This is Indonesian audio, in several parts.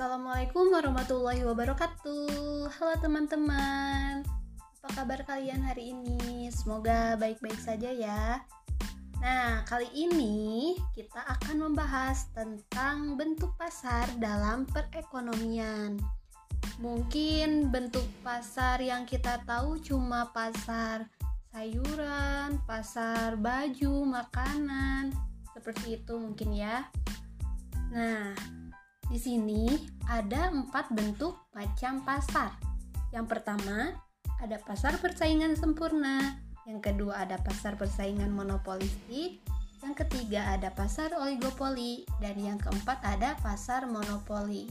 Assalamualaikum warahmatullahi wabarakatuh. Halo teman-teman. Apa kabar kalian hari ini? Semoga baik-baik saja ya. Nah, kali ini kita akan membahas tentang bentuk pasar dalam perekonomian. Mungkin bentuk pasar yang kita tahu cuma pasar sayuran, pasar baju, makanan. Seperti itu mungkin ya. Nah, di sini ada empat bentuk macam pasar. Yang pertama, ada pasar persaingan sempurna. Yang kedua, ada pasar persaingan monopolistik. Yang ketiga, ada pasar oligopoli. Dan yang keempat, ada pasar monopoli.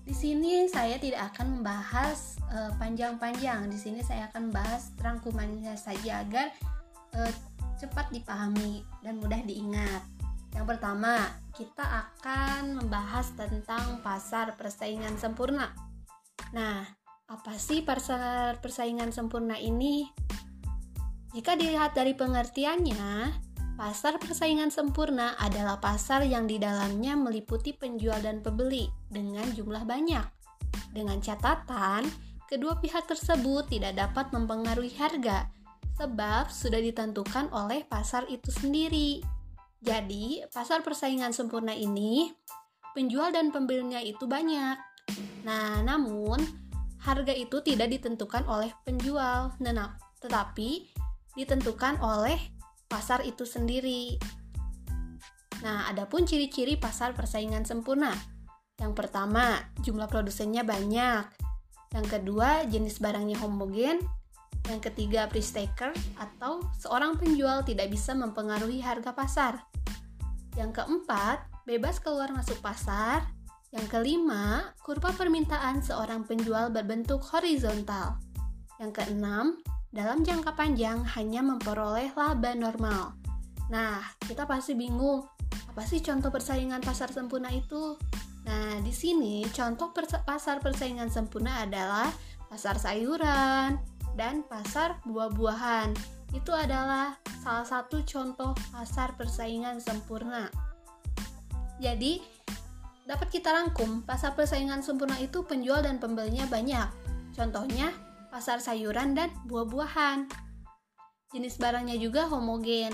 Di sini saya tidak akan membahas uh, panjang-panjang. Di sini saya akan membahas rangkumannya saja agar uh, cepat dipahami dan mudah diingat. Yang pertama, kita akan membahas tentang pasar persaingan sempurna. Nah, apa sih pasar persaingan sempurna ini? Jika dilihat dari pengertiannya, pasar persaingan sempurna adalah pasar yang di dalamnya meliputi penjual dan pembeli dengan jumlah banyak. Dengan catatan, kedua pihak tersebut tidak dapat mempengaruhi harga sebab sudah ditentukan oleh pasar itu sendiri. Jadi, pasar persaingan sempurna ini penjual dan pembelinya itu banyak. Nah, namun harga itu tidak ditentukan oleh penjual, nah, tetapi ditentukan oleh pasar itu sendiri. Nah, adapun ciri-ciri pasar persaingan sempurna. Yang pertama, jumlah produsennya banyak. Yang kedua, jenis barangnya homogen. Yang ketiga, price taker atau seorang penjual tidak bisa mempengaruhi harga pasar. Yang keempat, bebas keluar masuk pasar. Yang kelima, kurva permintaan seorang penjual berbentuk horizontal. Yang keenam, dalam jangka panjang hanya memperoleh laba normal. Nah, kita pasti bingung, apa sih contoh persaingan pasar sempurna itu? Nah, di sini contoh pasar persaingan sempurna adalah pasar sayuran dan pasar buah-buahan itu adalah salah satu contoh pasar persaingan sempurna. Jadi, dapat kita rangkum, pasar persaingan sempurna itu penjual dan pembelinya banyak. Contohnya, pasar sayuran dan buah-buahan. Jenis barangnya juga homogen.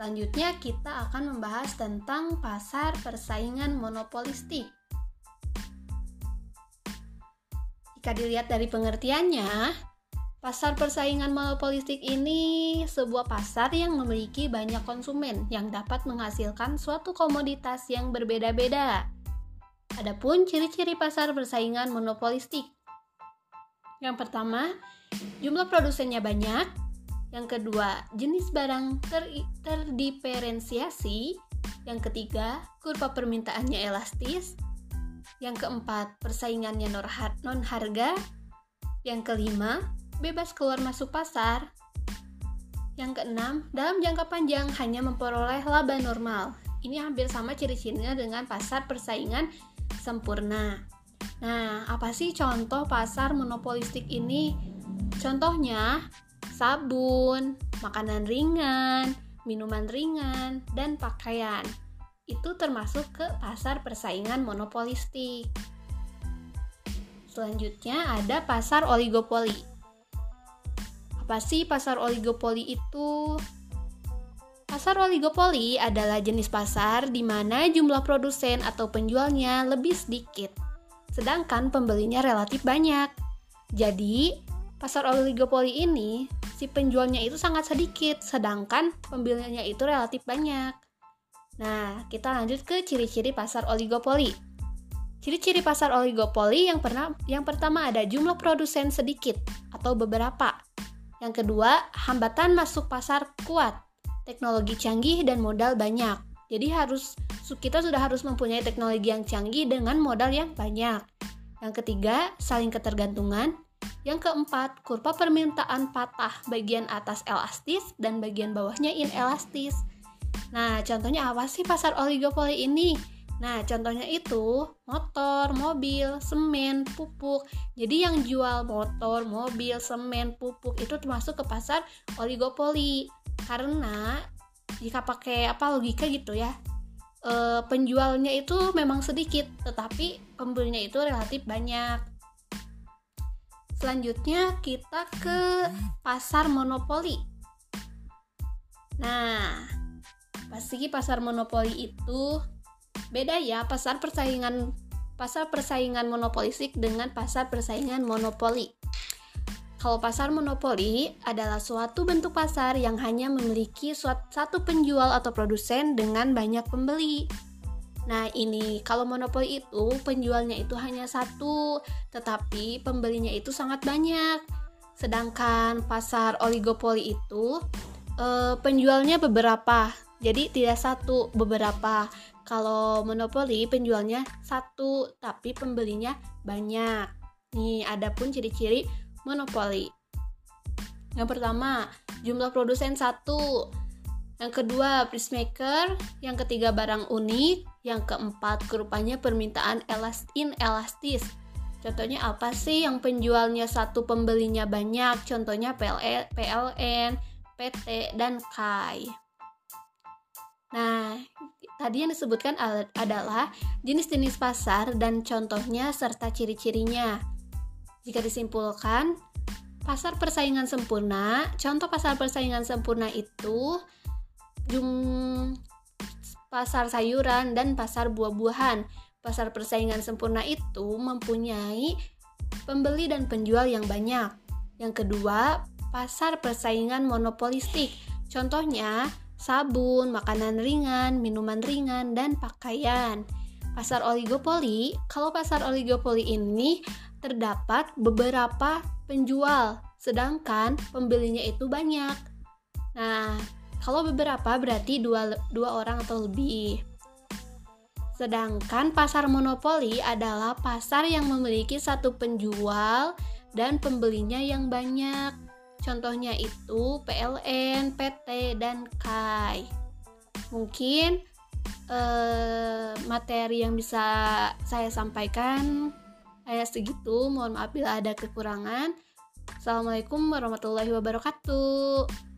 Selanjutnya, kita akan membahas tentang pasar persaingan monopolistik. Jika dilihat dari pengertiannya, Pasar persaingan monopolistik ini sebuah pasar yang memiliki banyak konsumen yang dapat menghasilkan suatu komoditas yang berbeda-beda. Adapun ciri-ciri pasar persaingan monopolistik. Yang pertama, jumlah produsennya banyak. Yang kedua, jenis barang ter terdiferensiasi. Yang ketiga, kurva permintaannya elastis. Yang keempat, persaingannya non-harga. Yang kelima, bebas keluar masuk pasar. Yang keenam, dalam jangka panjang hanya memperoleh laba normal. Ini hampir sama ciri-cirinya dengan pasar persaingan sempurna. Nah, apa sih contoh pasar monopolistik ini? Contohnya, sabun, makanan ringan, minuman ringan, dan pakaian. Itu termasuk ke pasar persaingan monopolistik. Selanjutnya ada pasar oligopoli. Apa sih pasar oligopoli itu? Pasar oligopoli adalah jenis pasar di mana jumlah produsen atau penjualnya lebih sedikit, sedangkan pembelinya relatif banyak. Jadi, pasar oligopoli ini si penjualnya itu sangat sedikit, sedangkan pembelinya itu relatif banyak. Nah, kita lanjut ke ciri-ciri pasar oligopoli. Ciri-ciri pasar oligopoli yang pernah yang pertama ada jumlah produsen sedikit atau beberapa. Yang kedua, hambatan masuk pasar kuat, teknologi canggih dan modal banyak. Jadi harus kita sudah harus mempunyai teknologi yang canggih dengan modal yang banyak. Yang ketiga, saling ketergantungan. Yang keempat, kurva permintaan patah, bagian atas elastis dan bagian bawahnya inelastis. Nah, contohnya apa sih pasar oligopoli ini? Nah, contohnya itu motor, mobil, semen, pupuk. Jadi yang jual motor, mobil, semen, pupuk itu termasuk ke pasar oligopoli. Karena jika pakai apa logika gitu ya. e, penjualnya itu memang sedikit, tetapi pembelinya itu relatif banyak. Selanjutnya kita ke pasar monopoli. Nah, pasti pasar monopoli itu beda ya pasar persaingan pasar persaingan monopolistik dengan pasar persaingan monopoli. Kalau pasar monopoli adalah suatu bentuk pasar yang hanya memiliki satu penjual atau produsen dengan banyak pembeli. Nah, ini kalau monopoli itu penjualnya itu hanya satu, tetapi pembelinya itu sangat banyak. Sedangkan pasar oligopoli itu eh, penjualnya beberapa, jadi tidak satu, beberapa. Kalau monopoli penjualnya satu, tapi pembelinya banyak. Nih, ada pun ciri-ciri monopoli. Yang pertama, jumlah produsen satu. Yang kedua, price maker. Yang ketiga, barang unik. Yang keempat, kerupanya permintaan elastin elastis. Contohnya apa sih yang penjualnya satu pembelinya banyak? Contohnya PLN, PT, dan KAI. Nah, tadi yang disebutkan adalah jenis-jenis pasar dan contohnya serta ciri-cirinya. Jika disimpulkan, pasar persaingan sempurna, contoh pasar persaingan sempurna itu jum pasar sayuran dan pasar buah-buahan. Pasar persaingan sempurna itu mempunyai pembeli dan penjual yang banyak. Yang kedua, pasar persaingan monopolistik. Contohnya, sabun, makanan ringan, minuman ringan, dan pakaian. Pasar oligopoli, kalau pasar oligopoli ini terdapat beberapa penjual, sedangkan pembelinya itu banyak. Nah, kalau beberapa berarti dua, dua orang atau lebih. Sedangkan pasar monopoli adalah pasar yang memiliki satu penjual dan pembelinya yang banyak. Contohnya itu PLN, PT, dan KAI. Mungkin eh, materi yang bisa saya sampaikan hanya segitu, mohon maaf bila ada kekurangan. Assalamualaikum warahmatullahi wabarakatuh.